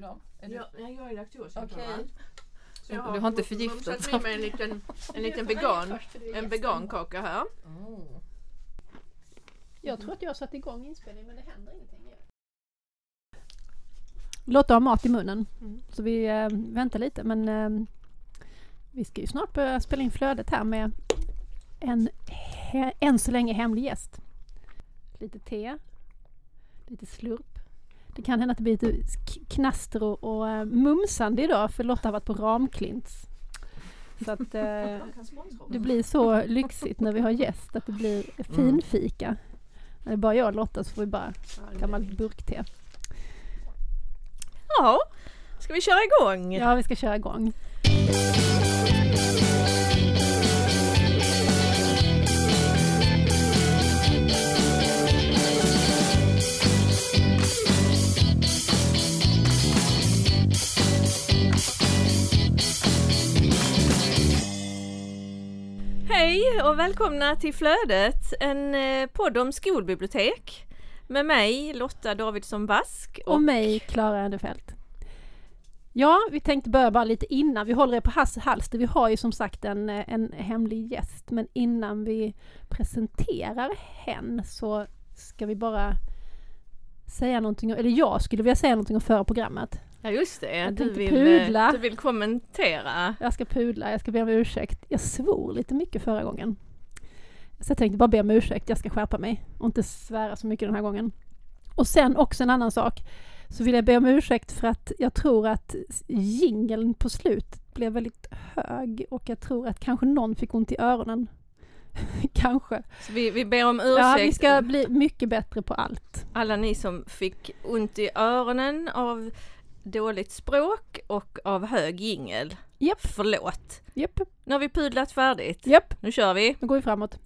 Ja, jag är laktosintolerant. Så jag Du har inte förgiftat mumsat i mig en liten, en liten vegan, en vegankaka här. Mm. Jag tror att jag har satt igång inspelningen men det händer ingenting. Lotta har mat i munnen Mm. så vi eh, väntar lite men eh, vi ska ju snart börja spela in flödet här med en he- än så länge hemlig gäst. Lite te, lite slurp. Det kan hända att det blir lite knaster och, och eh, mumsande idag för Lotta har varit på Ramklints. Så att eh, det blir så lyxigt när vi har gäst att det blir finfika. När det är bara jag och Lotta så får vi bara gammalt burkte. Ja, ska vi köra igång? Ja, vi ska köra igång. Hej och välkomna till Flödet, en eh, podd om skolbibliotek. Med mig Lotta Davidsson Bask Och mig, Klara Endefelt. Ja, vi tänkte börja bara lite innan. Vi håller er på hals- halster. Vi har ju som sagt en, eh, en hemlig gäst. Men innan vi presenterar hen så ska vi bara säga någonting. Eller jag skulle vilja säga någonting om förra programmet. Ja just det, Jag du vill, pudla. du vill kommentera. Jag ska pudla, jag ska be om ursäkt. Jag svor lite mycket förra gången. Så jag tänkte bara be om ursäkt, jag ska skärpa mig och inte svära så mycket den här gången. Och sen också en annan sak, så vill jag be om ursäkt för att jag tror att jingeln på slutet blev väldigt hög och jag tror att kanske någon fick ont i öronen. kanske. Så vi, vi ber om ursäkt Ja, vi ska bli mycket bättre på allt. alla ni som fick ont i öronen av dåligt språk och av hög jingel. Japp, Förlåt. japp, Nu har vi pudlat färdigt. japp. Nu kör vi. Nu går vi framåt.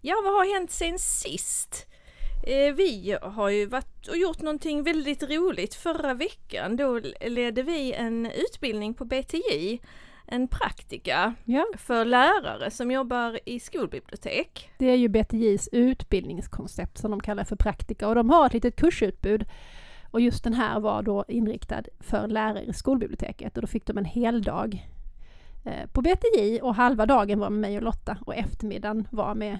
Ja, vad har hänt sen sist? Eh, vi har ju varit och gjort någonting väldigt roligt förra veckan. Då ledde vi en utbildning på BTJ, en praktika Ja, för lärare som jobbar i skolbibliotek. det är ju BTJs utbildningskoncept som de kallar för praktika och de har ett litet kursutbud. Och just den här var då inriktad för lärare i skolbiblioteket och då fick de en hel dag eh, på BTJ och halva dagen var med mig och Lotta och eftermiddagen var med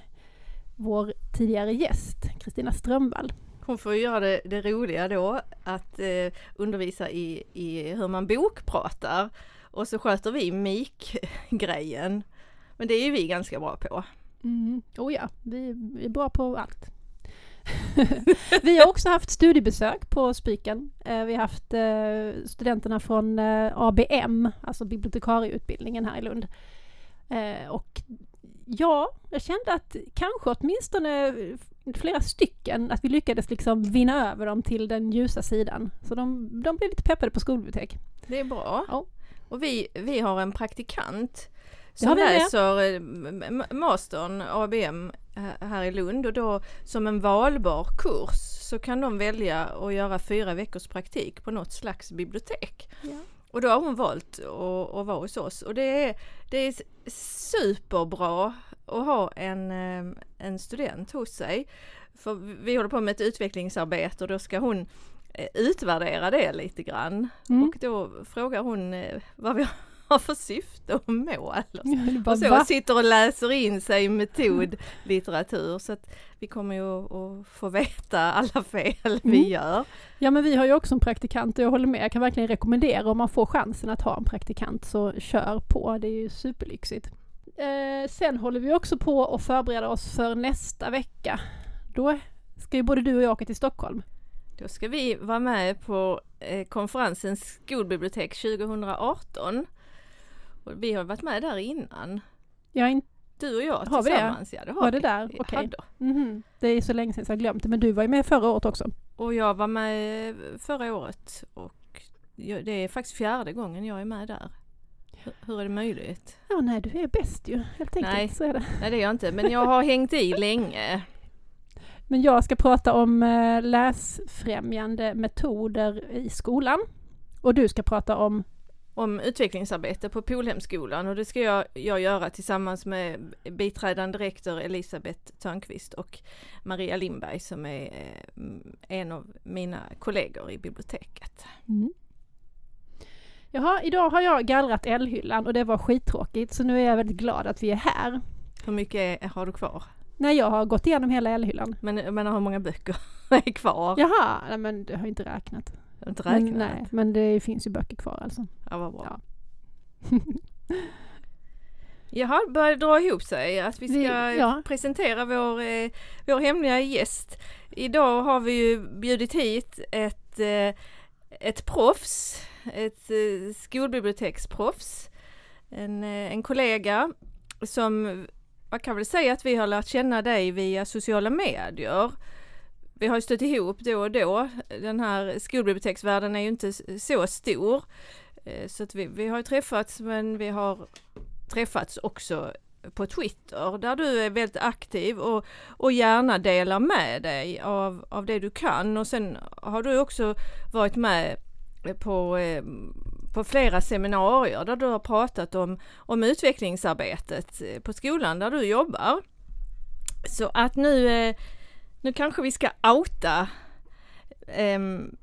vår tidigare gäst Kristina Strömvall. Hon får göra det, det roliga då att eh, undervisa i, i hur man bokpratar och så sköter vi mik-grejen. Men det är ju vi ganska bra på. Mm. Oh ja, vi, vi är bra på allt. vi har också haft studiebesök på Spiken. Eh, vi har haft eh, studenterna från eh, ABM, alltså bibliotekarieutbildningen här i Lund. Och ja, jag kände att kanske åtminstone flera stycken, att vi lyckades liksom vinna över dem till den ljusa sidan. Så de, de blev lite peppade på skolbibliotek. Det är bra. Ja. Och vi, vi har en praktikant som läser mastern ABM här- här i Lund och då som en valbar kurs så kan de välja att göra fyra veckors praktik på något slags bibliotek. Ja. Och då har hon valt att, att vara hos oss och det är, det är superbra att ha en, eh, en student hos sig. För vi håller på med ett utvecklingsarbete och då ska hon eh, utvärdera det lite grann. Mm. Och då frågar hon eh, vad vi har för syfte och mål. Det bara, Och så sitter och läser in sig i metodlitteratur så att vi kommer ju att få veta alla fel vi Mm. gör. Ja men vi har ju också en praktikant och jag håller med. Jag kan verkligen rekommendera om man får chansen att ha en praktikant så kör på. Det är ju superlyxigt. Eh, sen håller vi också på att förbereda oss för nästa vecka. Då ska ju både du och jag åka till Stockholm. Då ska vi vara med på eh, konferensen Skolbibliotek 2018. Och vi har varit med där innan. Jag inte Du och jag Har vi det? tillsammans. Ja, det har Var vi. det där? Okej. hade. mhm. Det är så länge sedan så jag glömt det. Men du var ju med förra året också. Och jag var med förra året och det är faktiskt fjärde gången jag är med där. Hur, hur är det möjligt? Ja nej du är bäst ju helt enkelt. Nej. Så är det. Nej det är jag inte, men jag har hängt i länge. Men jag ska prata om eh, läsfrämjande metoder i skolan. Och du ska prata om om utvecklingsarbete på Polhemskolan och det ska jag, jag göra tillsammans med biträdande rektor Elisabeth Törnqvist och Maria Lindberg som är eh, en av mina kollegor i biblioteket. Mm. Jaha, idag har jag gallrat L-hyllan och det var skittråkigt så nu är jag väldigt glad att vi är här. Hur mycket har du kvar? När jag har gått igenom hela L-hyllan. Men, men hur många böcker är kvar? Jaha, nej men det har jag inte räknat. Inte Men, räknat. nej, men det finns ju böcker kvar alltså. Ja, vad bra. Ja. Jaha, börjar det dra ihop sig att vi ska Vi- ja. presentera vår, eh, vår hemliga gäst. Idag har vi ju bjudit hit ett, eh, ett proffs, ett eh, skolbiblioteksproffs, en, eh, en kollega som, man kan väl säga att vi har lärt känna dig via sociala medier. Vi har ju stött ihop då och då. Den här skolbiblioteksvärlden är ju inte så stor. Eh, så att vi, vi har ju träffats men vi har träffats också på Twitter där du är väldigt aktiv och, och gärna delar med dig av, av det du kan och sen har du också varit med på, eh, på flera seminarier där du har pratat om, om utvecklingsarbetet eh, på skolan där du jobbar. Så att nu, eh, nu kanske vi ska outa ehm,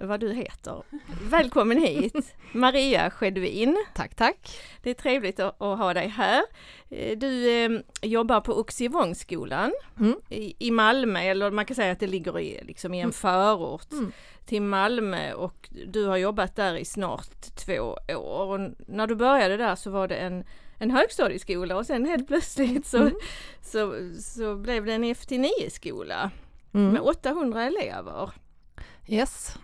vad du heter. Välkommen hit Maria Skedvin. Tack, tack. Det är trevligt att, att ha dig här. Eh, Du eh, jobbar på Oxivångsskolan Mm. i, i Malmö, eller man kan säga att det ligger i, liksom i en Mm. förort Mm. till Malmö och du har jobbat där i snart två år. Och när du började där så var det en, en högstadieskola och sen helt plötsligt så, Mm. så, så blev det en FT9-skola Mm. med 800 elever. Yes.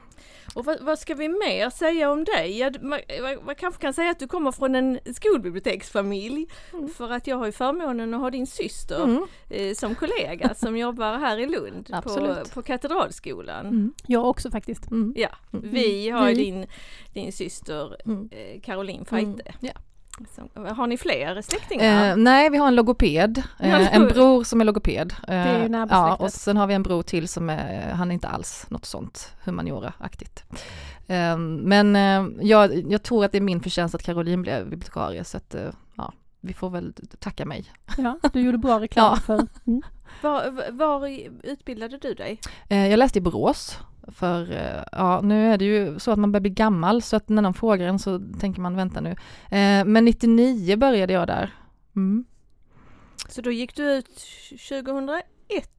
Och vad, vad ska vi mer säga om dig? Ja, man, man, kanske kan säga att du kommer från en skolbiblioteksfamilj. Mm. För att jag har ju förmånen att ha din syster Mm. eh, som kollega som jobbar här i Lund på, på Katedralskolan. Mm. Jag också faktiskt. Mm. Ja, Mm. vi har din, din syster Mm. eh, Caroline. Feite. Ja. Så, har ni fler släktingar? Eh, nej, vi har en logoped, eh, en bror som är logoped. Eh, är ju ja, och sen har vi en bror till som är, han är inte alls något sånt humaniora-aktigt. Eh, men eh, jag, jag tror att det är min förtjänst att Caroline blev bibliotekarie så att eh, ja, vi får väl tacka mig. Ja, du gjorde bra reklam Ja. för. Mm. Var, var utbildade du dig? Eh, jag läste i Borås. För eh, ja, nu är det ju så att man börjar bli gammal så att när någon frågar en så tänker man vänta nu. Eh, men 99 började jag där. Mm. Så då gick du ut 2001?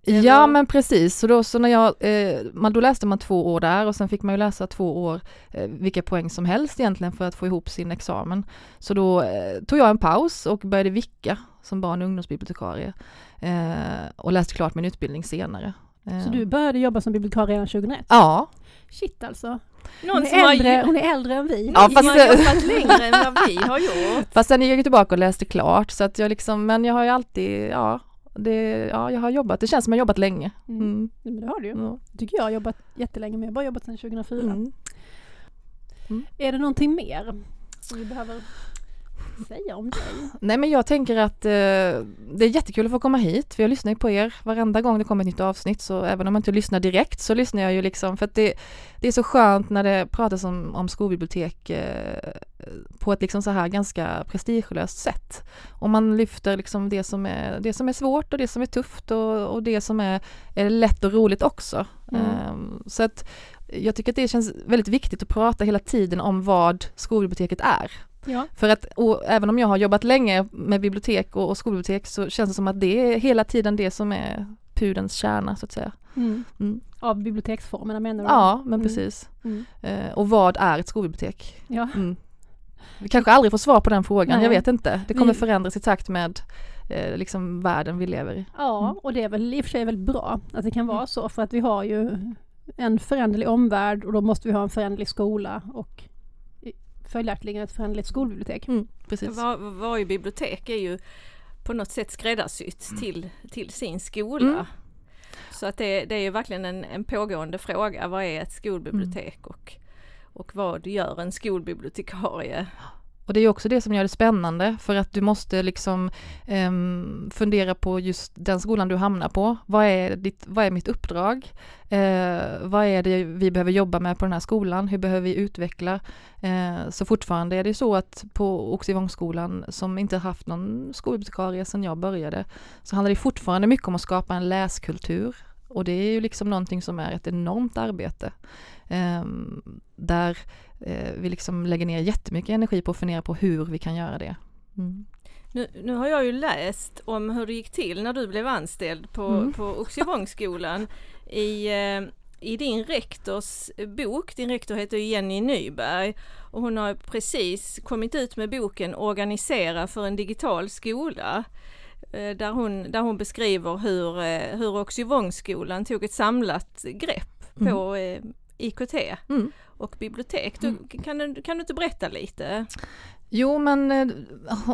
Ja eller? men precis, så då, så när jag, eh, man, då läste man två år där och sen fick man ju läsa två år eh, vilka poäng som helst egentligen för att få ihop sin examen. Så då eh, tog jag en paus och började vicka som barn och ungdomsbibliotekarie eh, och läste klart min utbildning senare. Så du började jobba som bibliotekar redan 2001? Ja, Shit alltså. Någon Hon som är, har äldre, hon är äldre än vi. Ja, fast det- har jobbat längre än vad vi har gjort. fast sen gick jag tillbaka och läste klart så att jag liksom, men jag har ju alltid, ja, det, ja jag har jobbat, det känns som jag har jobbat länge. Mm. Mm. Men det har du ju. Ja. tycker jag har jobbat jättelänge med. Jag har bara jobbat sedan 2004. Mm. Är det någonting mer som vi behöver säga om dig? Nej men jag tänker att eh, det är jättekul att få komma hit, för jag lyssnar ju på er varenda gång det kommer ett nytt avsnitt, så även om jag inte lyssnar direkt så lyssnar jag ju liksom, för att det, det är så skönt när det pratas om, om skolbibliotek eh, på ett liksom så här ganska prestigelöst sätt. Och man lyfter liksom det som är, det som är svårt och det som är tufft och, och det som är, är lätt och roligt också. Mm. Ehm, så att jag tycker att det känns väldigt viktigt att prata hela tiden om vad skolbiblioteket är. Ja. För att även om jag har jobbat länge med bibliotek och, och skolbibliotek så känns det som att det är hela tiden det som är pudens kärna så att säga. Mm. Mm. Av biblioteksformerna menar du? Ja, men Mm. precis. Mm. Eh, och vad är ett skolbibliotek? Ja. Mm. Vi kanske aldrig får svar på den frågan, Nej. jag vet inte. Det kommer Vi- förändras i takt med eh, liksom världen vi lever i. Ja, och det är väl i och för sig väldigt bra att det kan vara så för att vi har ju en föränderlig omvärld och då måste vi ha en föränderlig skola och följaktligen ett föränderligt skolbibliotek. Mm, precis. Var, varje bibliotek är ju på något sätt skräddarsytt till, till sin skola. Mm. Så att det, det är ju verkligen en, en pågående fråga. Vad är ett skolbibliotek och, och vad gör en skolbibliotekarie? Och det är också det som gör det spännande för att du måste liksom ehm, fundera på just den skolan du hamnar på. Vad är, ditt, vad är mitt uppdrag? Eh, vad är det vi behöver jobba med på den här skolan? Hur behöver vi utveckla? Eh, så fortfarande är det så att på Oxivångsskolan som inte haft någon skolbibliotekarie sedan jag började så handlar det fortfarande mycket om att skapa en läskultur Och det är ju liksom någonting som är ett enormt arbete. Ehm, där vi liksom lägger ner jättemycket energi på att fundera på hur vi kan göra det. Mm. Nu, nu, har jag ju läst om hur det gick till när du blev anställd på, mm. på Oxievongsskolan i, eh, i din rektors bok. Din rektor heter Jenny Nyberg och hon har precis kommit ut med boken Organisera för en digital skola. Eh, där hon, där hon beskriver hur, eh, hur Oxievongsskolan tog ett samlat grepp på mm. IKT mm. Och bibliotek. Du, mm. kan, du, kan du inte berätta lite? Jo men eh,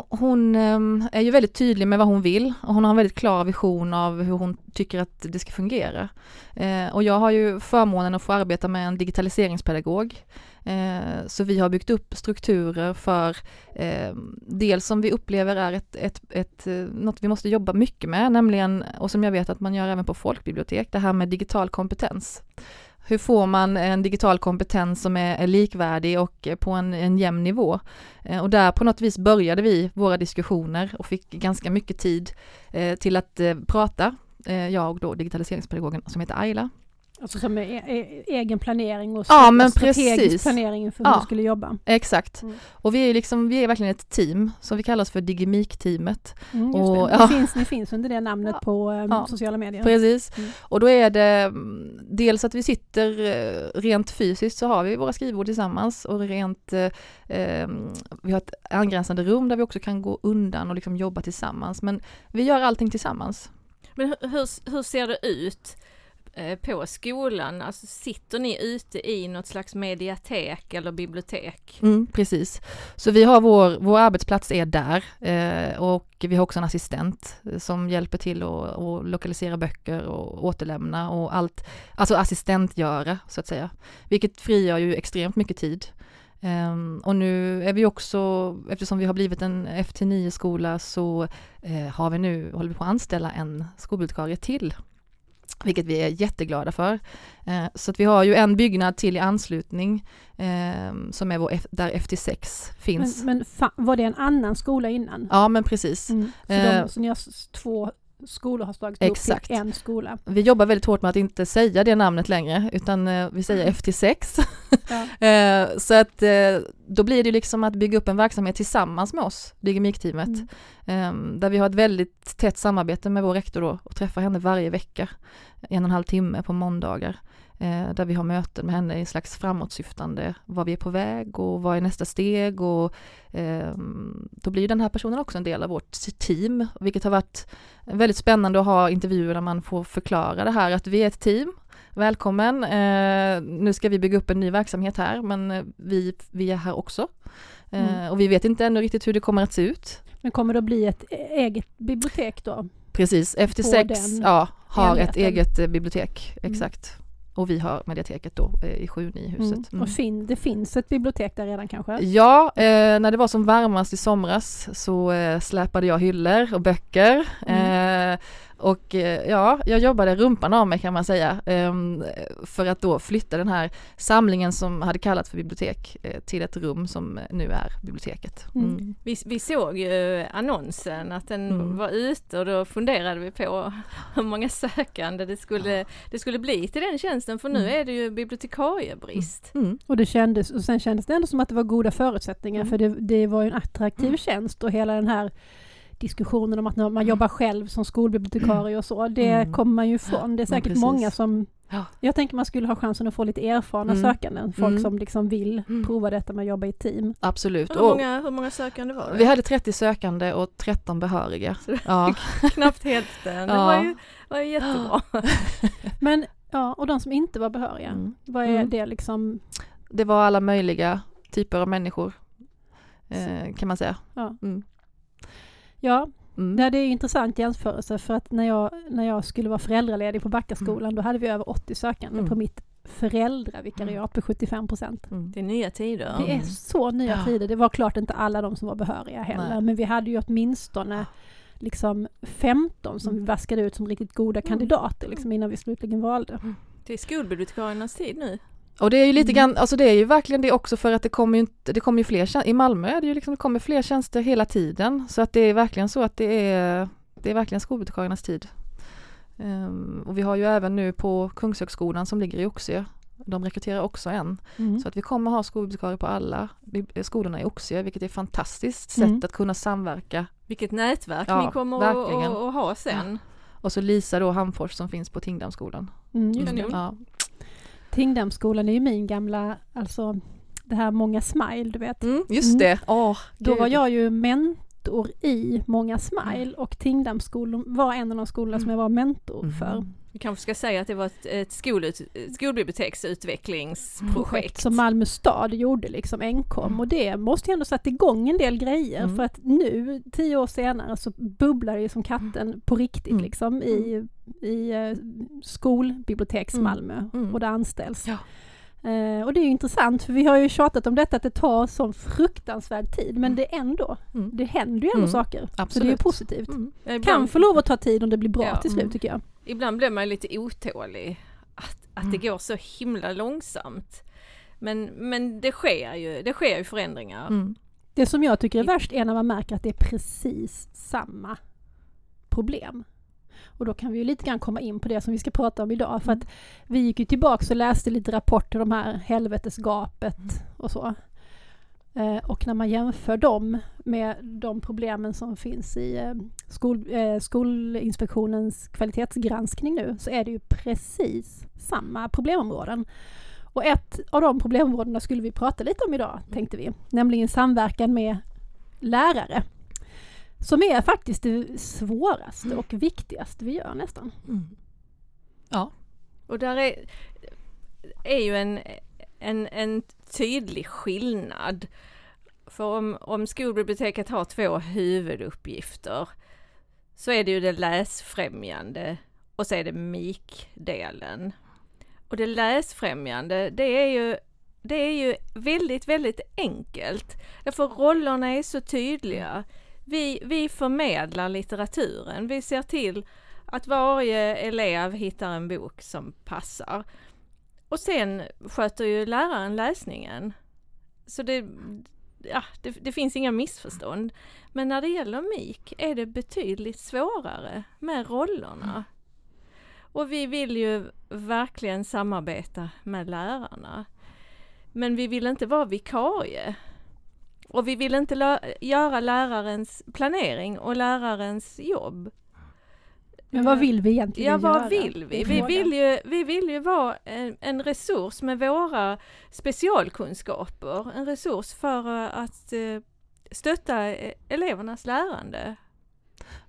hon eh, är ju väldigt tydlig med vad hon vill och hon har en väldigt klar vision av hur hon tycker att det ska fungera. Eh, och jag har ju förmånen att få arbeta med en digitaliseringspedagog. Så vi har byggt upp strukturer för dels som vi upplever är ett, ett, ett, något vi måste jobba mycket med, nämligen, och som jag vet att man gör även på folkbibliotek, det här med digital kompetens. Hur får man en digital kompetens som är, likvärdig och på en, en jämn nivå? Eh, och där på något vis började vi våra diskussioner och fick ganska mycket tid eh, till att eh, prata, jag och då digitaliseringspedagogen som heter Ayla. Alltså som e egen planering och ja, men strategisk precis. planering för hur ja, du skulle jobba. Exakt. Mm. Och vi är liksom, vi är verkligen ett team som vi kallas för Digimik-teamet. Mm, och, ja. ni, finns, ni finns under det namnet på um, sociala medier. Precis. Mm. Och då är det mm, dels att vi sitter eh, rent fysiskt så har vi våra skrivbord tillsammans och rent eh, ehm, vi har ett angränsande rum där vi också kan gå undan och liksom jobba tillsammans. Men vi gör allting tillsammans. Men hur, hur ser det ut? Eh, på skolan? Alltså sitter ni ute i något slags mediatek eller bibliotek? Mm, precis. Så vi har vår, vår arbetsplats är där eh, och vi har också en assistent eh, som hjälper till att, att lokalisera böcker och återlämna och allt, alltså assistentgöra så att säga. Vilket frigör ju extremt mycket tid. Um, och nu är vi också, eftersom vi har blivit en FT9-skola så uh, har vi nu, håller vi på att anställa en skolbibliotekarie till vilket vi är jätteglada för. Eh, så att vi har ju en byggnad till i anslutning eh, som är vår, där FT6 finns. Men, men var det en annan skola innan? Ja men precis. Mm. Så, de, eh, så ni har två skolor har slagits Exakt. ihop till en skola. Vi jobbar väldigt hårt med att inte säga det namnet längre utan eh, vi säger mm. FT6. Ja. så att då blir det liksom att bygga upp en verksamhet tillsammans med oss, Digimik-teamet. Mm. Ehm, där vi har ett väldigt tätt samarbete med vår rektor då och träffar henne varje vecka, en och en halv timme på måndagar. Eh, där vi har möten med henne i slags framåtsyftande, vad vi är på väg och vad är nästa steg och eh, då blir den här personen också en del av vårt team, vilket har varit väldigt spännande att ha intervjuer där man får förklara det här att vi är ett team, välkommen, eh, nu ska vi bygga upp en ny verksamhet här men eh, vi, vi är här också. Eh, mm. Och vi vet inte ännu riktigt hur det kommer att se ut. Men kommer det att bli ett e-, eget bibliotek då? Precis, FT6 ja, har ett eget bibliotek, mm. exakt. Och vi har mediateket då i 7 i huset. Mm. Mm. Och fin, det finns ett bibliotek där redan kanske? Ja, eh, när det var som varmast i somras så eh, släpade jag hyllor och böcker. Mm. Eh, och eh, ja, jag jobbade rumpan av mig kan man säga ehm, för att då flytta den här samlingen som hade kallats för bibliotek eh, till ett rum som nu är biblioteket. Mm. Mm. Vi, vi, såg ju annonsen att den mm. var ute och då funderade vi på hur många sökande det skulle, det skulle bli till den tjänsten för nu mm. är det ju bibliotekariebrist. Mm. Mm. Och det kändes, och sen kändes det ändå som att det var goda förutsättningar för det, det var ju en attraktiv tjänst och hela den här diskussionen om att man jobbar själv som skolbibliotekarie och så, det mm. kommer man ju ifrån. Det är säkert ja, många som ja. Jag tänker man skulle ha chansen att få lite erfarna mm. sökanden, folk mm. som liksom vill mm. prova detta med att jobba i team. Absolut. Hur många, hur många sökande var det? Vi hade 30 sökande och 13 behöriga. Ja. Knappt hälften, det var ju, var ju jättebra. Men ja, och de som inte var behöriga, mm. vad är mm. det liksom? Det var alla möjliga typer av människor, eh, kan man säga. Ja. Mm. Ja, mm. det är intressant jämförelse för att när jag, när jag skulle vara föräldraledig på Backaskolan mm. då hade vi över 80 sökande mm. på mitt föräldravikariat på 75 procent. Mm. Det är nya tider. Det är så nya ja. tider. Det var klart inte alla de som var behöriga heller Nej. men vi hade ju åtminstone liksom 15 som vi mm. vaskade ut som riktigt goda mm. kandidater liksom innan vi slutligen valde. Det är skolbibliotekariernas tid nu. Och det är ju lite mm. grann, alltså det är ju verkligen det också för att det kommer ju inte, det kommer ju fler tjänster, i Malmö är det ju liksom, det kommer fler tjänster hela tiden. Så att det är verkligen så att det är, det är verkligen skolbibliotekariernas tid. Ehm, och vi har ju även nu på Kungshögskolan som ligger i Oxie, de rekryterar också en. Mm. Så att vi kommer ha skolbibliotekarier på alla skolorna i Oxie, vilket är ett fantastiskt sätt Mm. att kunna samverka. Vilket nätverk Ja, ni kommer att, verkligen. att, att ha sen. Och så Lisa då Hamfors som finns på Tingdamsskolan. Mm, just Kanon. det. Ja. Tingdamsskolan är ju min gamla, alltså det här Många Smile, du vet. Mm. Just Mm. det, åh Då gud. var jag ju mentor i Många Smile och Tingdamsskolan var en av de skolorna som jag var mentor Mm. för. Vi kanske ska säga att det var ett, ett skolut, skolbiblioteksutvecklingsprojekt. Som Malmö stad gjorde liksom enkom Mm. och det måste ju ändå satt igång en del grejer Mm. för att nu, tio år senare, så bubblar det ju som katten på riktigt Mm. liksom i, i eh, skolbiblioteks Mm. Mm. och det anställs. Ja. Eh, och det är ju intressant för vi har ju tjatat om detta att det tar sån fruktansvärd tid men det är ändå, Mm. det händer ju ändå Mm. saker. Så det är ju Absolut. positivt. Mm. Kan få lov att ta tid om det blir bra Ja. till slut Mm. tycker jag. Ibland blir man lite otålig. Att, att det Mm. går så himla långsamt. Men, men det sker ju, det sker ju förändringar. Mm. Det som jag tycker är värst är när man märker att det är precis samma problem. Och då kan vi ju lite grann komma in på det som vi ska prata om idag. För att vi gick ju tillbaks och läste lite rapporter om här helvetesgapet och så. Eh, och när man jämför dem med de problemen som finns i eh, skol, eh, Skolinspektionens kvalitetsgranskning nu så är det ju precis samma problemområden. Och ett av de problemområdena skulle vi prata lite om idag, tänkte vi. Nämligen samverkan med lärare. Som är faktiskt det svåraste och viktigaste vi gör nästan. Mm. Och där är, är ju en, en, en tydlig skillnad. För om, om skolbiblioteket har två huvuduppgifter så är det ju det läsfrämjande och så är det MIK-delen. Och det läsfrämjande det är ju det är ju väldigt, väldigt enkelt. Därför rollerna är så tydliga. Vi, vi förmedlar litteraturen. Vi ser till att varje elev hittar en bok som passar. Och sen sköter ju läraren läsningen. Så det, ja, det, det finns inga missförstånd. Men när det gäller MIK är det betydligt svårare med rollerna. Och vi vill ju verkligen samarbeta med lärarna. Men vi vill inte vara vikarie. Och vi vill inte göra lärarens planering och lärarens jobb. Men vad vill vi egentligen Ja, vad göra? vill vi? Vi vill ju, vi vill ju vara en, en resurs med våra specialkunskaper. En resurs för att eh, stötta eh, elevernas lärande.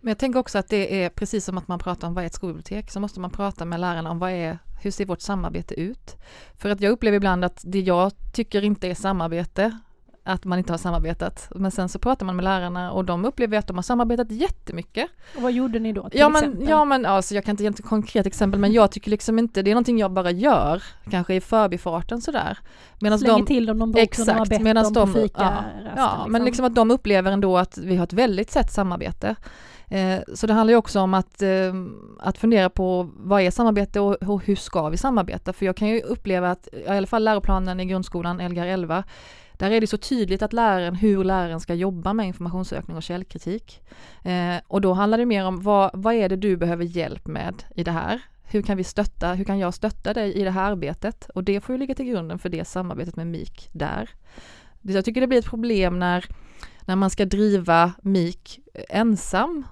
Men jag tänker också att det är precis som att man pratar om vad är ett skolbibliotek, så måste man prata med lärarna om vad är, hur ser vårt samarbete ut? För att jag upplever ibland att det jag tycker inte är samarbete, att man inte har samarbetat. Men sen så pratar man med lärarna och de upplever att de har samarbetat jättemycket. Och vad gjorde ni då Ja men, exempel? ja men alltså jag kan inte ge ett konkret exempel men jag tycker liksom inte, det är någonting jag bara gör, kanske i förbifarten sådär. Medan Slänger de, till dem någon bok som de har Exakt, bett medan om de, på fika ja, ja men liksom att de upplever ändå att vi har ett väldigt tätt samarbete. Eh, så det handlar ju också om att, eh, att fundera på vad är samarbete och, och hur ska vi samarbeta? För jag kan ju uppleva att, i alla fall läroplanen i grundskolan, Lgr 11, där är det så tydligt att läraren, hur läraren ska jobba med informationssökning och källkritik. Eh, och då handlar det mer om vad, vad är det du behöver hjälp med i det här? Hur kan vi stötta, hur kan jag stötta dig i det här arbetet? Och det får ju ligga till grunden för det samarbetet med MIK där. Jag tycker det blir ett problem när, när man ska driva MIK ensam.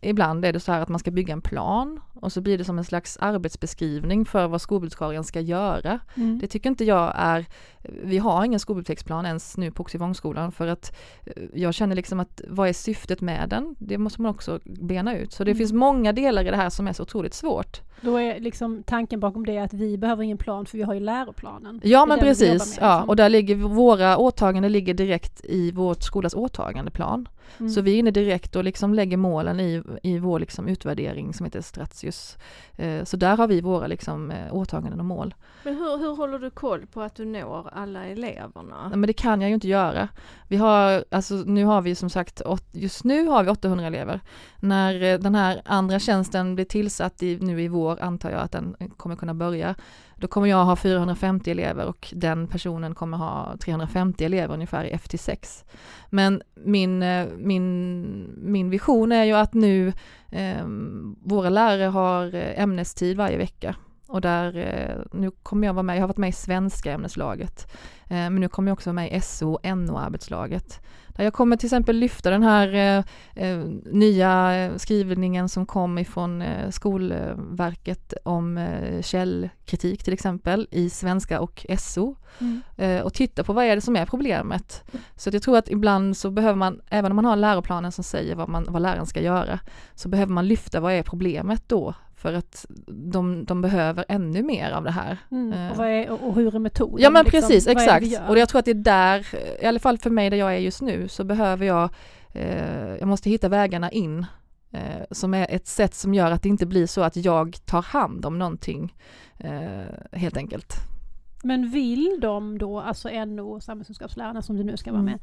Ibland är det så här att man ska bygga en plan och så blir det som en slags arbetsbeskrivning för vad skolbibliotekarien ska göra. Mm. Det tycker inte jag är, vi har ingen skolbiblioteksplan ens nu på Oxivångsskolan för att eh, jag känner liksom att vad är syftet med den? Det måste man också bena ut. Så det Mm. finns många delar i det här som är så otroligt svårt. Då är liksom tanken bakom det att vi behöver ingen plan för vi har ju läroplanen. Ja men precis, med, ja, liksom. och där ligger våra åtaganden ligger direkt i vårt skolas åtagandeplan. Mm. Så vi är inne direkt och liksom lägger målen i, i vår liksom utvärdering som heter Stratius. Eh, så där har vi våra liksom eh, åtaganden och mål. Men hur, hur håller du koll på att du når alla eleverna? Nej, Men det kan jag ju inte göra. Vi har, alltså nu har vi som sagt, just nu har vi 800 elever. När eh, den här andra tjänsten blir tillsatt i, nu i vår, antar jag att den kommer kunna börja, då kommer jag ha 450 elever och den personen kommer ha 350 elever ungefär i FT6. Men min, eh, min, min vision är ju att nu eh, våra lärare har eh, ämnestid varje vecka och där, eh, nu kommer jag vara med, jag har varit med i svenska ämneslaget, eh, men nu kommer jag också vara med i SO och NO-arbetslaget. Där jag kommer till exempel lyfta den här eh, nya skrivningen som kom ifrån Skolverket om källkritik till exempel i svenska och SO Mm. och titta på vad är det som är problemet. Så att jag tror att ibland så behöver man, även om man har läroplanen som säger vad, man, vad läraren ska göra, så behöver man lyfta vad är problemet då? För att de, de behöver ännu mer av det här. Mm. Eh. Och, vad är, och hur är metoden? Ja men liksom? precis, exakt. Och jag tror att det är där, i alla fall för mig där jag är just nu, så behöver jag, eh, jag måste hitta vägarna in eh, som är ett sätt som gör att det inte blir så att jag tar hand om någonting eh, helt enkelt. Men vill de då, alltså NO och samhällskunskapslärarna som du nu ska vara Mm. med,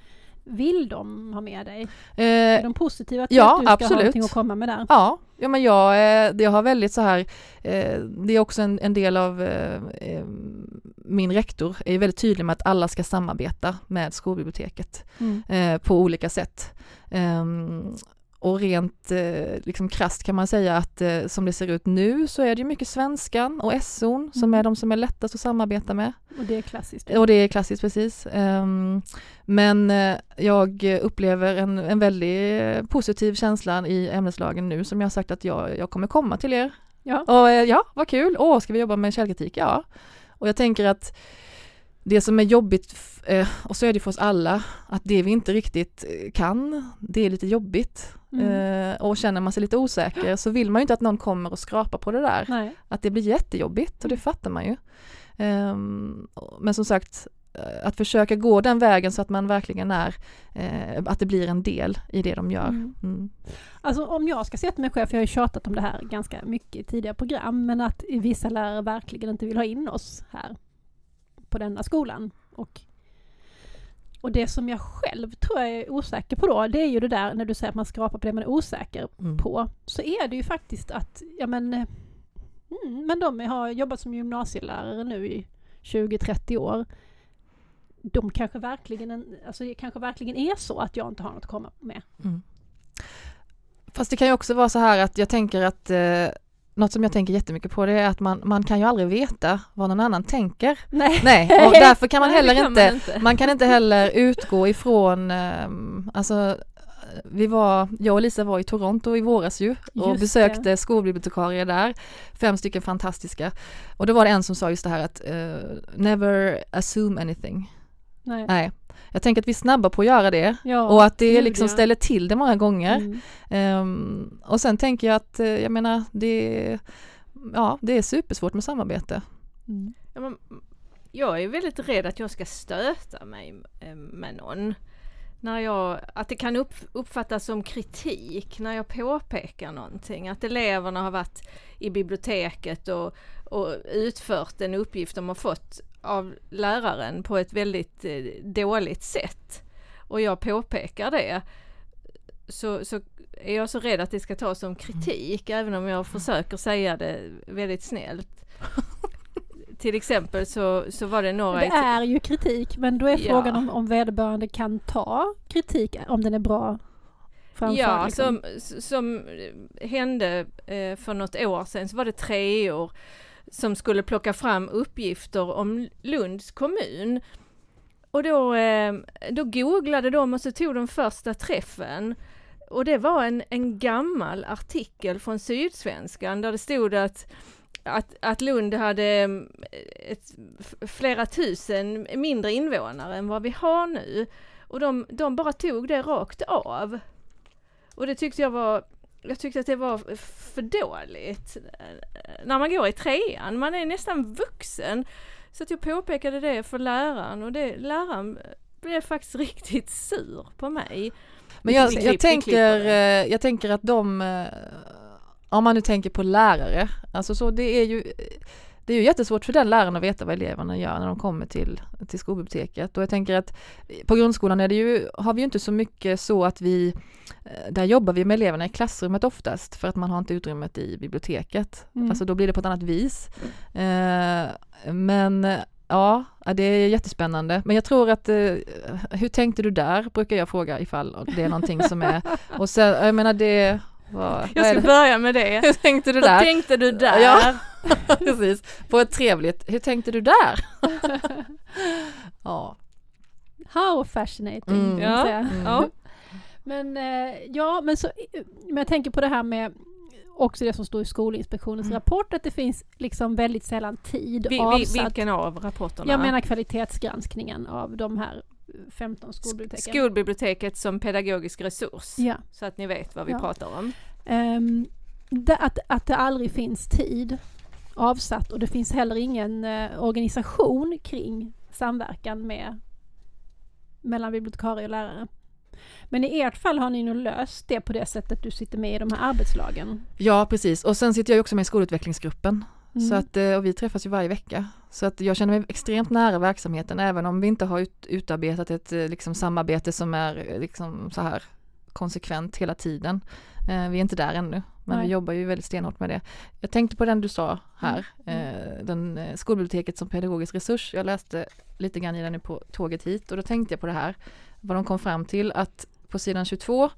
vill de ha med dig? Är Eh, de positiva till ja, att du ska absolut. ha någonting att komma med där? Ja, ja men jag, eh, jag har väldigt så här, eh, det är också en, en del av eh, min rektor är väldigt tydlig med att alla ska samarbeta med skolbiblioteket Mm. på olika sätt. Och rent eh, liksom krasst kan man säga att eh, som det ser ut nu så är det mycket svenskan och SOn som Mm. är de som är lättast att samarbeta med. Och det är klassiskt. Och det är klassiskt precis. Ehm, men eh, jag upplever en, en väldigt eh, positiv känsla i ämneslagen nu som jag har sagt att jag, jag kommer komma till er. Ja. Och eh, ja, vad kul! Åh, ska vi jobba med källkritik? Ja. Och jag tänker att det som är jobbigt, eh, och så är det för oss alla, att det vi inte riktigt eh, kan, det är lite jobbigt. Mm. Eh, och känner man sig lite osäker så vill man ju inte att någon kommer och skrapar på det där Nej. att det blir jättejobbigt och det fattar man ju. Ehm, men som sagt, att försöka gå den vägen så att man verkligen är, eh, att det blir en del i det de gör. Mm. Mm. Alltså om jag ska till mig själv, för jag har ju tjatat om det här ganska mycket i tidigare program, men att vissa lärare verkligen inte vill ha in oss här på denna skolan. Och, och det som jag själv tror jag är osäker på då, det är ju det där när du säger att man skrapar på det man är osäker Mm. på, så är det ju faktiskt att, ja men, mm, men de har jobbat som gymnasielärare nu i 20-30 år. De kanske verkligen, en- alltså det kanske verkligen är så att jag inte har något att komma med. Mm. Fast det kan ju också vara så här att jag tänker att eh, något som jag tänker jättemycket på det är att man, man kan ju aldrig veta vad någon annan tänker. Nej. Nej, och därför kan man heller kan inte man inte. Man kan inte heller utgå ifrån, ehm, alltså vi var, jag och Lisa var i Toronto i våras ju och Just besökte det. skolbibliotekarier där, fem stycken fantastiska. Och då var det en som sa just det här att eh, never assume anything. Nej. Nej, jag tänker att vi är snabba på att göra det Ja, och att det liksom ställer till det många gånger. Mm. Ehm, och sen tänker jag att, eh, jag menar, det, ja, det är supersvårt med samarbete. Mm. Ja, men, jag är väldigt rädd att jag ska stöta mig eh, med någon. När jag, att det kan upp, uppfattas som kritik när jag påpekar någonting. Att eleverna har varit i biblioteket och, och utfört en uppgift de har fått av läraren på ett väldigt eh, dåligt sätt. Och jag påpekar det. Så, så är jag så rädd att det ska tas som kritik även om jag försöker säga det väldigt snällt. Till exempel så, så var det några... Det är ju kritik, men då är Ja. frågan om, om vederbörande kan ta kritik, om den är bra framförd. Ja, liksom. som, som hände eh, för något år sedan så var det treor som skulle plocka fram uppgifter om Lunds kommun. Och då, eh, då googlade de och så tog de första träffen. Och det var en, en gammal artikel från Sydsvenskan där det stod att att, att Lund hade mm, ett, flera tusen mindre invånare än vad vi har nu. Och de, de bara tog det rakt av. Och det tyckte jag var, jag tyckte att det var för dåligt. När man går i trean, man är nästan vuxen. Så att jag påpekade det för läraren och det, läraren blev faktiskt riktigt sur på mig. Men jag, klipp- jag, tänker, eh, jag tänker att de, eh, om man nu tänker på lärare, alltså så det är ju, det är ju jättesvårt för den läraren att veta vad eleverna gör när de kommer till, till skolbiblioteket och jag tänker att på grundskolan är det ju, har vi ju inte så mycket så att vi, eh, där jobbar vi med eleverna i klassrummet oftast för att man har inte utrymmet i biblioteket. Mm. Alltså då blir det på ett annat vis. Eh, men ja, det är jättespännande. Men jag tror att, eh, hur tänkte du där, brukar jag fråga ifall det är någonting som är, och sen, jag menar det, vad, Jag ska börja med det. Hur tänkte du Hur där? tänkte du där? Ja. Precis, på ett trevligt, hur tänkte du där? ja. How fascinating. Mm. Ja. säga. Mm. Ja. Men eh, ja, men, så, men jag tänker på det här med också det som står i Skolinspektionens Mm. rapport att det finns liksom väldigt sällan tid vi, avsatt. vilken av rapporterna? Jag menar kvalitetsgranskningen av de här 15 skolbiblioteken. Skolbiblioteket som pedagogisk resurs. Ja. Så att ni vet vad vi Ja. pratar om. Ehm, det, att, att det aldrig finns tid avsatt och det finns heller ingen eh, organisation kring samverkan med mellan bibliotekarie och lärare. Men i ert fall har ni nog löst det på det sättet du sitter med i de här arbetslagen. ja, precis. Och sen sitter jag också med i skolutvecklingsgruppen. Mm. Så att, eh, och vi träffas ju varje vecka. Så att jag känner mig extremt nära verksamheten även om vi inte har ut, utarbetat ett eh, liksom, samarbete som är eh, liksom, så här konsekvent hela tiden. Eh, vi är inte där ännu, men Nej. vi jobbar ju väldigt stenhårt med det. Jag tänkte på den du sa här, Mm. eh, den skolbiblioteket som pedagogisk resurs. Jag läste lite grann i den nu på tåget hit och då tänkte jag på det här, vad de kom fram till att på sidan 22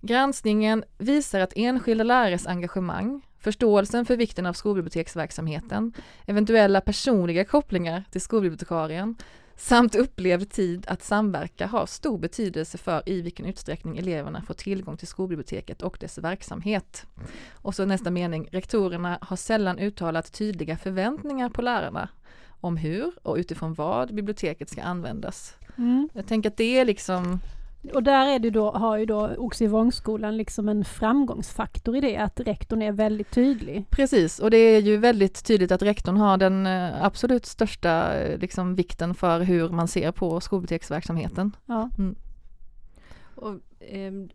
Granskningen visar att enskilda lärares engagemang, förståelsen för vikten av skolbiblioteksverksamheten, eventuella personliga kopplingar till skolbibliotekarien samt upplevd tid att samverka har stor betydelse för i vilken utsträckning eleverna får tillgång till skolbiblioteket och dess verksamhet. Och så nästa mening, rektorerna har sällan uttalat tydliga förväntningar på lärarna om hur och utifrån vad biblioteket ska användas. Jag tänker att det är liksom Och där är det då, har ju då Oxivångsskolan liksom en framgångsfaktor i det att rektorn är väldigt tydlig. Precis, och det är ju väldigt tydligt att rektorn har den eh, absolut största eh, liksom, vikten för hur man ser på skolbiblioteksverksamheten. Ja. Och, ehm,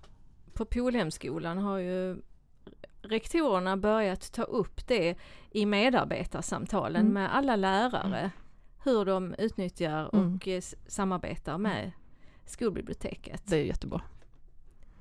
på Polhemskolan har ju rektorerna börjat ta upp det i medarbetarsamtalen Mm. med alla lärare. Hur de utnyttjar Mm. och eh, s- samarbetar med skolbiblioteket. Det är ju jättebra.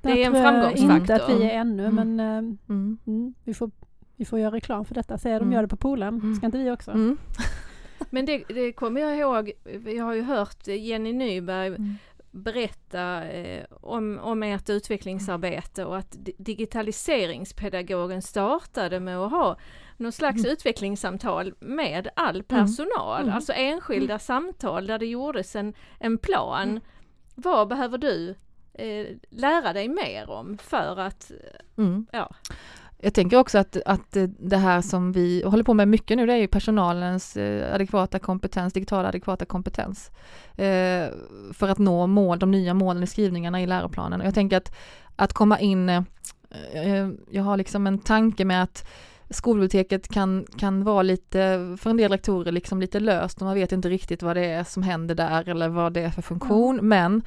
Det är en framgångsfaktor. Inte att vi är ännu Mm. men eh, Mm. mm, vi, får, vi får göra reklam för detta. Säger de Mm. gör det på Polhem, Mm. ska inte vi också? Mm. Men det, det kommer jag ihåg, vi har ju hört Jenny Nyberg Mm. berätta eh, om, om ert utvecklingsarbete och att di- digitaliseringspedagogen startade med att ha någon slags Mm. utvecklingssamtal med all personal, Mm. alltså enskilda samtal där det gjordes en, en plan. Vad behöver du eh, lära dig mer om för att, Mm. ja, Jag tänker också att, att det här som vi håller på med mycket nu, det är ju personalens eh, adekvata kompetens, digitala adekvata kompetens. Eh, för att nå mål, de nya målen i skrivningarna i läroplanen. Och jag tänker att, att komma in, eh, jag har liksom en tanke med att skolbiblioteket kan, kan vara lite, för en del rektorer, liksom lite löst och man vet inte riktigt vad det är som händer där eller vad det är för funktion. Men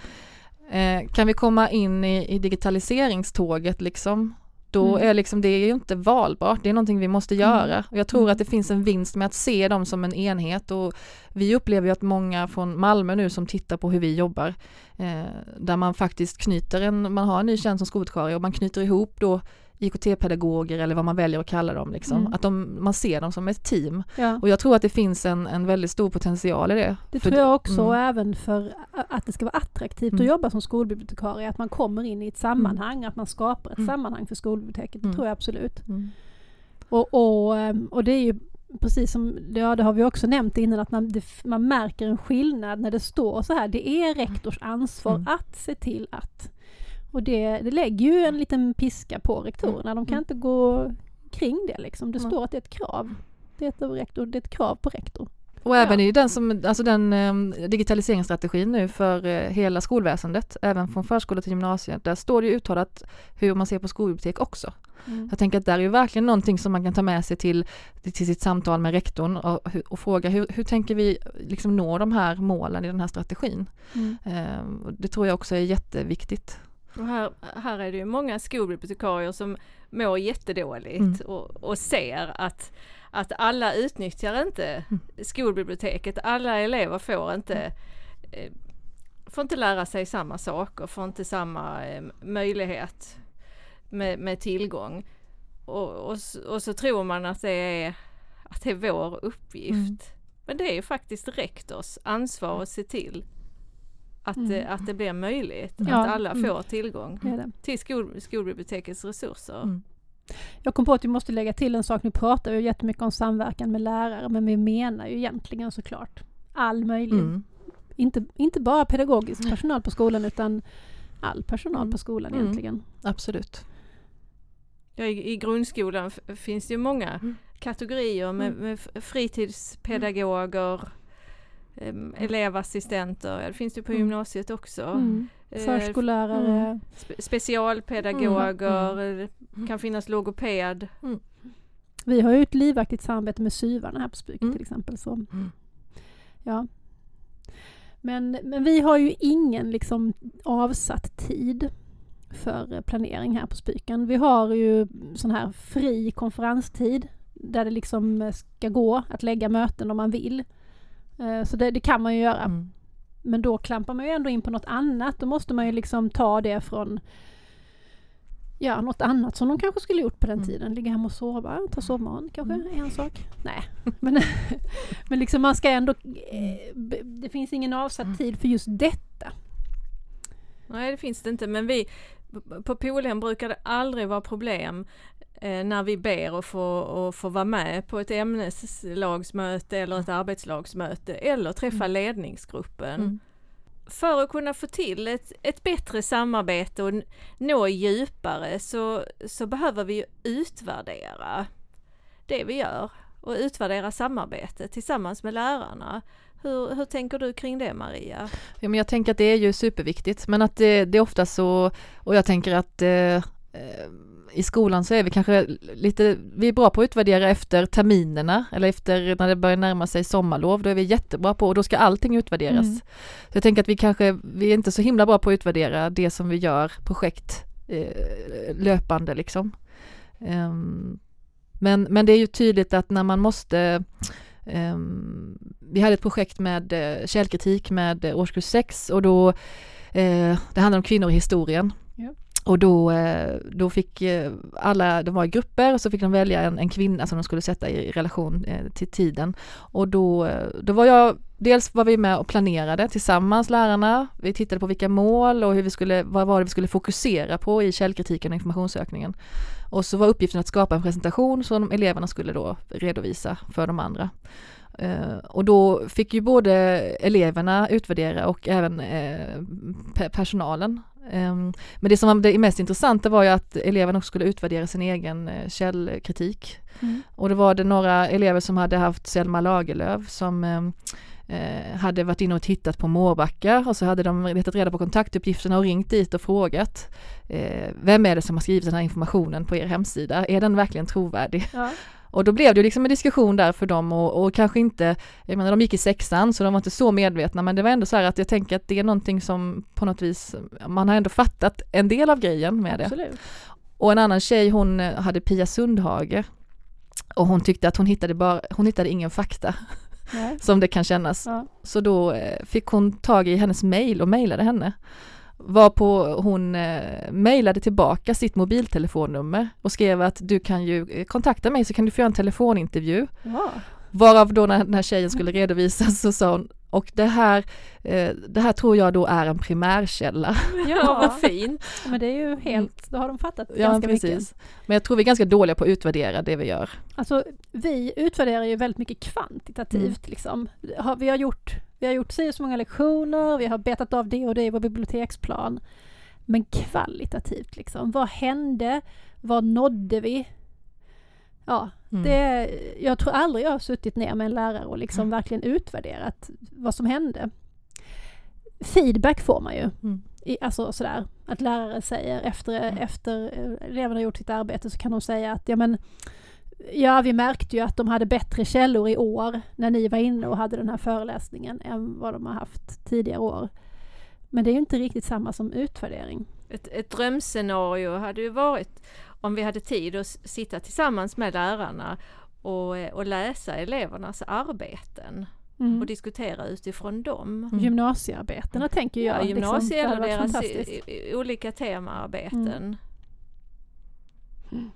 eh, kan vi komma in i, i digitaliseringståget liksom, då Mm. är liksom, det är ju inte valbart, det är någonting vi måste göra. Och jag tror Mm. att det finns en vinst med att se dem som en enhet och vi upplever ju att många från Malmö nu som tittar på hur vi jobbar, eh, där man faktiskt knyter en, man har en ny tjänst som skolvikarie och man knyter ihop då IKT-pedagoger eller vad man väljer att kalla dem liksom. Mm. Att de, man ser dem som ett team. Ja. Och jag tror att det finns en, en väldigt stor potential i det. Det tror jag också, mm. även för att det ska vara attraktivt Mm. att jobba som skolbibliotekarie, att man kommer in i ett sammanhang, att man skapar ett Mm. sammanhang för skolbiblioteket, det Mm. tror jag absolut. Mm. Och, och, ehm, och det är ju precis som, ja det har vi också nämnt innan, att man, det, man märker en skillnad när det står så här, det är rektors ansvar Mm. att se till att. Och det, det lägger ju en liten piska på rektorerna, de kan Mm. inte gå kring det liksom. Det Mm. står att det är ett krav. Det är ett, rektor, det är ett krav på rektor. Och även Ja. i den, som, alltså den eh, digitaliseringsstrategin nu för eh, hela skolväsendet, även från förskola till gymnasiet, där står det ju uttalat hur man ser på skolbibliotek också. Jag tänker att där är ju verkligen någonting som man kan ta med sig till, till sitt samtal med rektorn och, och fråga hur, hur tänker vi liksom nå de här målen i den här strategin? Mm. Eh, och det tror jag också är jätteviktigt. Och här, här är det ju många skolbibliotekarier som mår jättedåligt Mm. och, och ser att, att alla utnyttjar inte skolbiblioteket. Alla elever får inte eh, får inte lära sig samma saker, får inte samma eh, möjlighet med, med tillgång. Och, och, och så tror man att det är, att det är vår uppgift. Mm. Men det är ju faktiskt rektors ansvar att se till att, Mm. det, att det blir möjligt, Ja, att alla mm. får tillgång Det är det. till skol, skolbibliotekets resurser. Mm. Jag kom på att vi måste lägga till en sak. Nu pratar vi jättemycket om samverkan med lärare men vi menar ju egentligen såklart all möjlig. Mm. Inte, inte bara pedagogisk personal på skolan utan all personal Mm. på skolan Mm. egentligen. Absolut. Ja, i, I grundskolan finns det ju många Mm. kategorier med, med fritidspedagoger, elevassistenter, ja, det finns det på Mm. gymnasiet också. Mm. Eh, Förskollärare. spe- specialpedagoger, Mm. det kan finnas logoped. Vi har ju ett livaktigt samarbete med SYVarna här på Spyk Mm. till exempel. Så. Mm. Ja. Men, men vi har ju ingen liksom avsatt tid för planering här på Spyken. Vi har ju sån här fri konferenstid där det liksom ska gå att lägga möten om man vill. Eh, Så det, det kan man ju göra. Mm. Men då klampar man ju ändå in på något annat. Då måste man ju liksom ta det från Ja, något annat som de kanske skulle gjort på den Mm. tiden. Ligga hemma och sova, ta sovmorgon kanske är en sak. Nej, men, men liksom man ska ändå... eh, b- Det finns ingen avsatt Mm. tid för just detta. Nej det finns det inte men vi på Polhem brukar det aldrig vara problem när vi ber att få, att få vara med på ett ämneslagsmöte eller ett arbetslagsmöte eller träffa ledningsgruppen. Mm. För att kunna få till ett, ett bättre samarbete och nå djupare så, så behöver vi utvärdera det vi gör och utvärdera samarbetet tillsammans med lärarna. Hur, hur tänker du kring det Maria? Ja, men jag tänker att det är ju superviktigt, men att det, det är ofta så, och jag tänker att eh, eh, i skolan så är vi kanske lite, vi är bra på att utvärdera efter terminerna eller efter när det börjar närma sig sommarlov, då är vi jättebra på och då ska allting utvärderas. Mm. Så jag tänker att vi kanske, vi är inte så himla bra på att utvärdera det som vi gör projekt eh, löpande liksom. Ehm, men, men det är ju tydligt att när man måste ehm, vi hade ett projekt med eh, källkritik med eh, årskurs 6 och då eh, det handlar om kvinnor i historien. Och då, eh, då fick eh, alla, de var i grupper och så fick de välja en, en kvinna som de skulle sätta i relation eh, till tiden. Och då, då var jag, dels var vi med och planerade tillsammans lärarna, vi tittade på vilka mål och hur vi skulle, vad var det vi skulle fokusera på i källkritiken och informationssökningen. Och så var uppgiften att skapa en presentation som eleverna skulle då redovisa för de andra. Uh, och då fick ju både eleverna utvärdera och även uh, pe- personalen. Ehm, men det som var det mest intressanta var ju att eleverna också skulle utvärdera sin egen eh, källkritik. Mm. Och då var det några elever som hade haft Selma Lagerlöf som ehm, eh, hade varit inne och tittat på Mårbacka och så hade de letat reda på kontaktuppgifterna och ringt dit och frågat eh, vem är det som har skrivit den här informationen på er hemsida? Är den verkligen trovärdig? Ja. Och då blev det ju liksom en diskussion där för dem och, och kanske inte, jag menar de gick i sexan så de var inte så medvetna men det var ändå så här att jag tänker att det är någonting som på något vis, man har ändå fattat en del av grejen med det. Absolut. Och en annan tjej hon hade Pia Sundhage och hon tyckte att hon hittade bara, hon hittade ingen fakta Nej. som det kan kännas. Ja. Så då eh, fick hon tag i hennes mail och mejlade henne. Varpå hon eh, mejlade tillbaka sitt mobiltelefonnummer och skrev att du kan ju eh, kontakta mig så kan du få göra en telefonintervju. Ja. Varav då när den här tjejen skulle redovisas så sa hon och det här, eh, det här tror jag då är en primärkälla. Ja, vad fint! Men det är ju helt, då har de fattat Ja, ganska mycket. precis. Men jag tror vi är ganska dåliga på att utvärdera det vi gör. Alltså vi utvärderar ju väldigt mycket kvantitativt liksom. Har- Vi har gjort, vi har gjort så många lektioner, vi har betat av det och det i vår biblioteksplan. Men kvalitativt liksom, vad hände? Vad nådde vi? Ja, Mm. det, jag tror aldrig jag har suttit ner med en lärare och liksom Mm. verkligen utvärderat vad som hände. Feedback får man ju. Mm. I, alltså sådär, att lärare säger efter, Mm. efter eleverna har gjort sitt arbete så kan de säga att ja men Ja, vi märkte ju att de hade bättre källor i år när ni var inne och hade den här föreläsningen än vad de har haft tidigare år. Men det är ju inte riktigt samma som utvärdering. Ett, ett drömscenario hade ju varit om vi hade tid att sitta tillsammans med lärarna och, eh, och läsa elevernas arbeten Mm. och diskutera utifrån dem. Mm. Gymnasiearbetena tänker jag. Ja, liksom. gymnasie hade eller deras olika temaarbeten. Mm.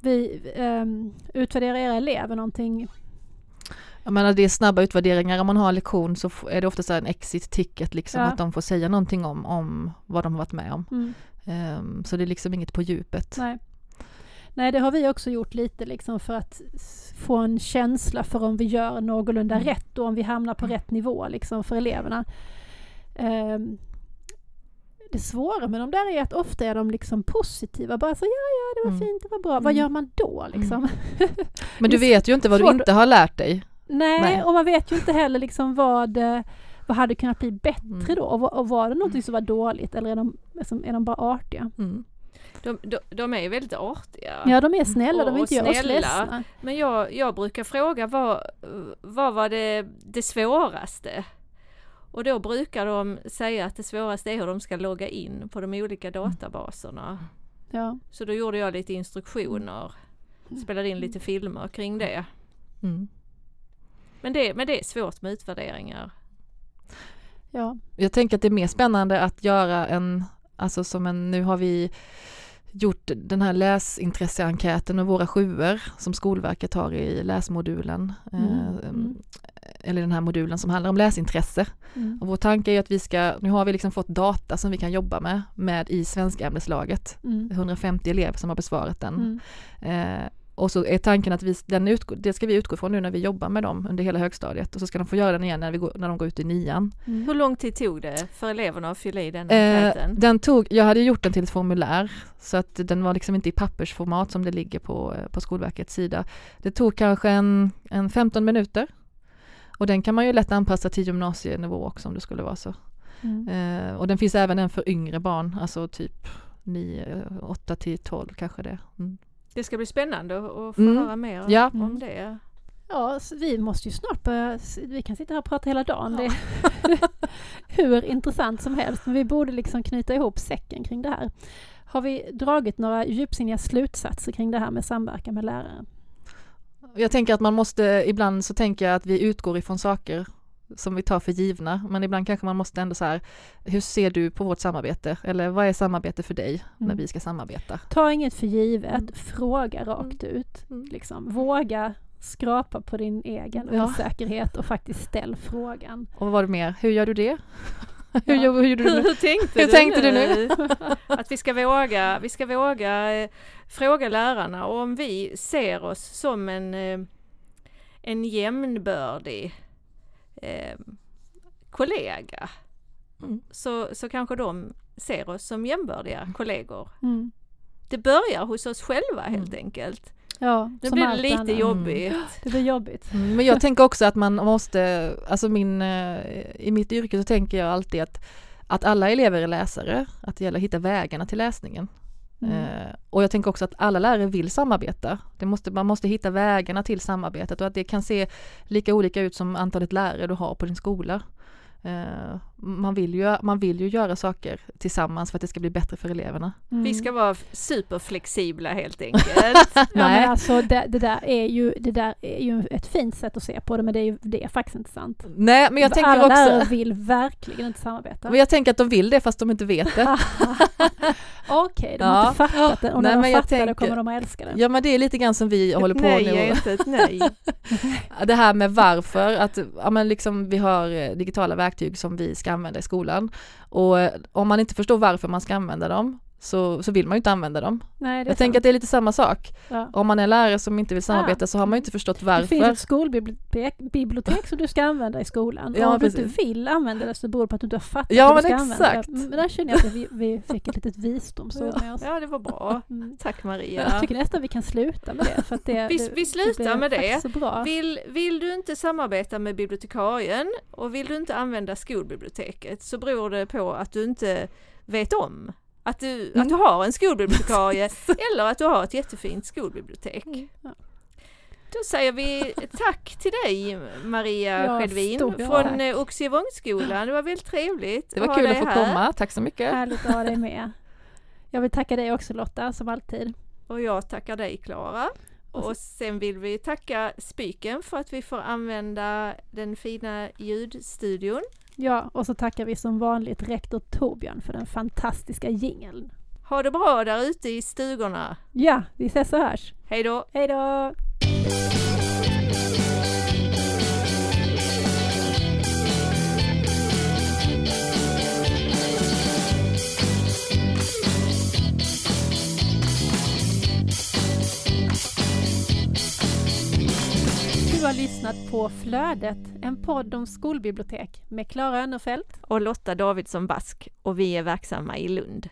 Vi um, utvärderar era elever någonting. Jag menar det är snabba utvärderingar, om man har en lektion så är det ofta så en exit ticket liksom Ja. att de får säga någonting om, om vad de har varit med om. Mm. Ehm, så det är liksom inget på djupet. Nej. Nej, det har vi också gjort lite liksom för att få en känsla för om vi gör någorlunda Mm. rätt och om vi hamnar på rätt nivå liksom för eleverna. Ehm, det svåra med de där är att ofta är de liksom positiva, bara så ja, det var Mm. fint, det var bra. Vad Mm. gör man då liksom? Men du vet ju inte vad du inte har lärt dig. Nej, Nej. och man vet ju inte heller liksom vad, eh, vad hade kunnat bli bättre Mm. då? Och, var- och var det någonting som var dåligt eller är de, liksom, är de bara artiga? Mm. De, de, de är ju väldigt artiga. Ja, de är snälla, de Och vill inte göra oss snälla. ledsna. Men jag, jag brukar fråga vad, vad var det, det svåraste? Och då brukar de säga att det svåraste är hur de ska logga in på de olika databaserna. Ja. Så då gjorde jag lite instruktioner, spelade in lite filmer kring det. Mm. Men det, men det är svårt med utvärderingar. Ja. Jag tänker att det är mer spännande att göra en, alltså som en, nu har vi gjort den här läsintresseenkäten med våra sjuor som Skolverket har i läsmodulen. Mm, Eh, mm. Eller den här modulen som handlar om läsintresse. Mm. Och vår tanke är att vi ska, nu har vi liksom fått data som vi kan jobba med, med i svenskämneslaget. Mm. 150 elever som har besvarat den. Mm. Eh, och så är tanken att vi, den utgår, det ska vi utgå från nu när vi jobbar med dem under hela högstadiet och så ska de få göra den igen när, vi går, när de går ut i nian. Mm. Hur lång tid tog det för eleverna att fylla i den Eh, den tog, jag hade gjort den till ett formulär så att den var liksom inte i pappersformat som det ligger på, eh, på Skolverkets sida. Det tog kanske en, en 15 minuter och den kan man ju lätt anpassa till gymnasienivå också om det skulle vara så. Mm. Eh, och den finns även en för yngre barn, alltså typ 9, 8 till 12 kanske det. Mm. Det ska bli spännande att få Mm. höra mer Ja. om Mm. det. Ja, vi måste ju snart börja, vi kan sitta här och prata hela dagen. Det är hur intressant som helst, men vi borde liksom knyta ihop säcken kring det här. Har vi dragit några djupsinniga slutsatser kring det här med samverkan med lärare? Jag tänker att man måste, ibland så tänker jag att vi utgår ifrån saker som vi tar för givna, men ibland kanske man måste ändå så här, hur ser du på vårt samarbete? Eller vad är samarbete för dig när Mm. vi ska samarbeta? Ta inget för givet, Mm. fråga rakt ut. Mm. Liksom. Våga skrapa på din egen Ja. osäkerhet och faktiskt ställ frågan. Och vad var det mer? Hur gör du det? hur, Ja. hur gjorde du nu? Hur tänkte, Hur du, tänkte du nu? Att vi ska våga, vi ska våga eh, fråga lärarna och om vi ser oss som en, eh, en jämnbördig eh, kollega Mm. så, så kanske de ser oss som jämbördiga kollegor. Mm. Det börjar hos oss själva helt Mm. enkelt. Ja, som blir det allt lite annat. jobbigt. Det blir jobbigt. Mm, Men jag tänker också att man måste, alltså min, eh, i mitt yrke så tänker jag alltid att, att alla elever är läsare, att det gäller att hitta vägarna till läsningen. Mm. Eh, och jag tänker också att alla lärare vill samarbeta. Det måste, man måste hitta vägarna till samarbetet och att det kan se lika olika ut som antalet lärare du har på din skola. Eh, man, vill ju, man vill ju göra saker tillsammans för att det ska bli bättre för eleverna. Mm. Vi ska vara superflexibla helt enkelt. Ja, Nej. men alltså det, det, där är ju, det där är ju ett fint sätt att se på det men det är ju det är faktiskt inte sant. Nej men jag tänker Alla lärare också, vill verkligen inte samarbeta. men jag tänker att de vill det fast de inte vet det. Okej, de har Ja. inte fattat det och när Nej, de men jag fattar det tänker- kommer de att älska det. Ja men det är lite grann som vi håller på nej nu. är inte ett nej. Det här med varför, att ja, men liksom vi har eh, digitala verktyg som vi ska använda i skolan. Och om man inte förstår varför man ska använda dem så, så vill man ju inte använda dem. Nej, det är Jag tänker att det är lite samma sak. ja. Om man är lärare som inte vill samarbeta så har man ju inte förstått Det finns varför. ett skolbibliotek bibliotek som du ska använda i skolan. Ja, och om du precis. inte vill använda det så beror det på att du inte har fattat Ja, hur men du ska använda exakt. det. Men där känner jag att vi, vi fick ett litet visdomsord med oss. Ja, det var bra. Mm. Tack Jag Maria. tycker nästan vi kan sluta med det. För att det Vi- det, vi slutar blev med det. faktiskt Så bra. Vill, vill du inte samarbeta med bibliotekarien och vill du inte använda skolbiblioteket så beror det på att du inte vet om att du, att du har en skolbibliotekarie eller att du har ett jättefint skolbibliotek. Mm, ja. Då säger vi tack till dig Maria Ja, Skedvin från tack. eh, Oxievongsskolan. Det var väldigt trevligt Det var ha kul att få här. komma, tack så mycket. Härligt att ha dig med. Jag vill tacka dig också Lotta, som alltid. Och jag tackar dig Klara. Och sen vill vi tacka Spiken för att vi får använda den fina ljudstudion. Ja, och så tackar vi som vanligt rektor Torbjörn för den fantastiska jingeln. Ha det bra där ute i stugorna. Ja, vi ses och hörs. Hej då! Hej då! Du har lyssnat på Flödet, en podd om skolbibliotek med Klara Önnerfelt Och Lotta Davidsson Bask och vi är verksamma i Lund.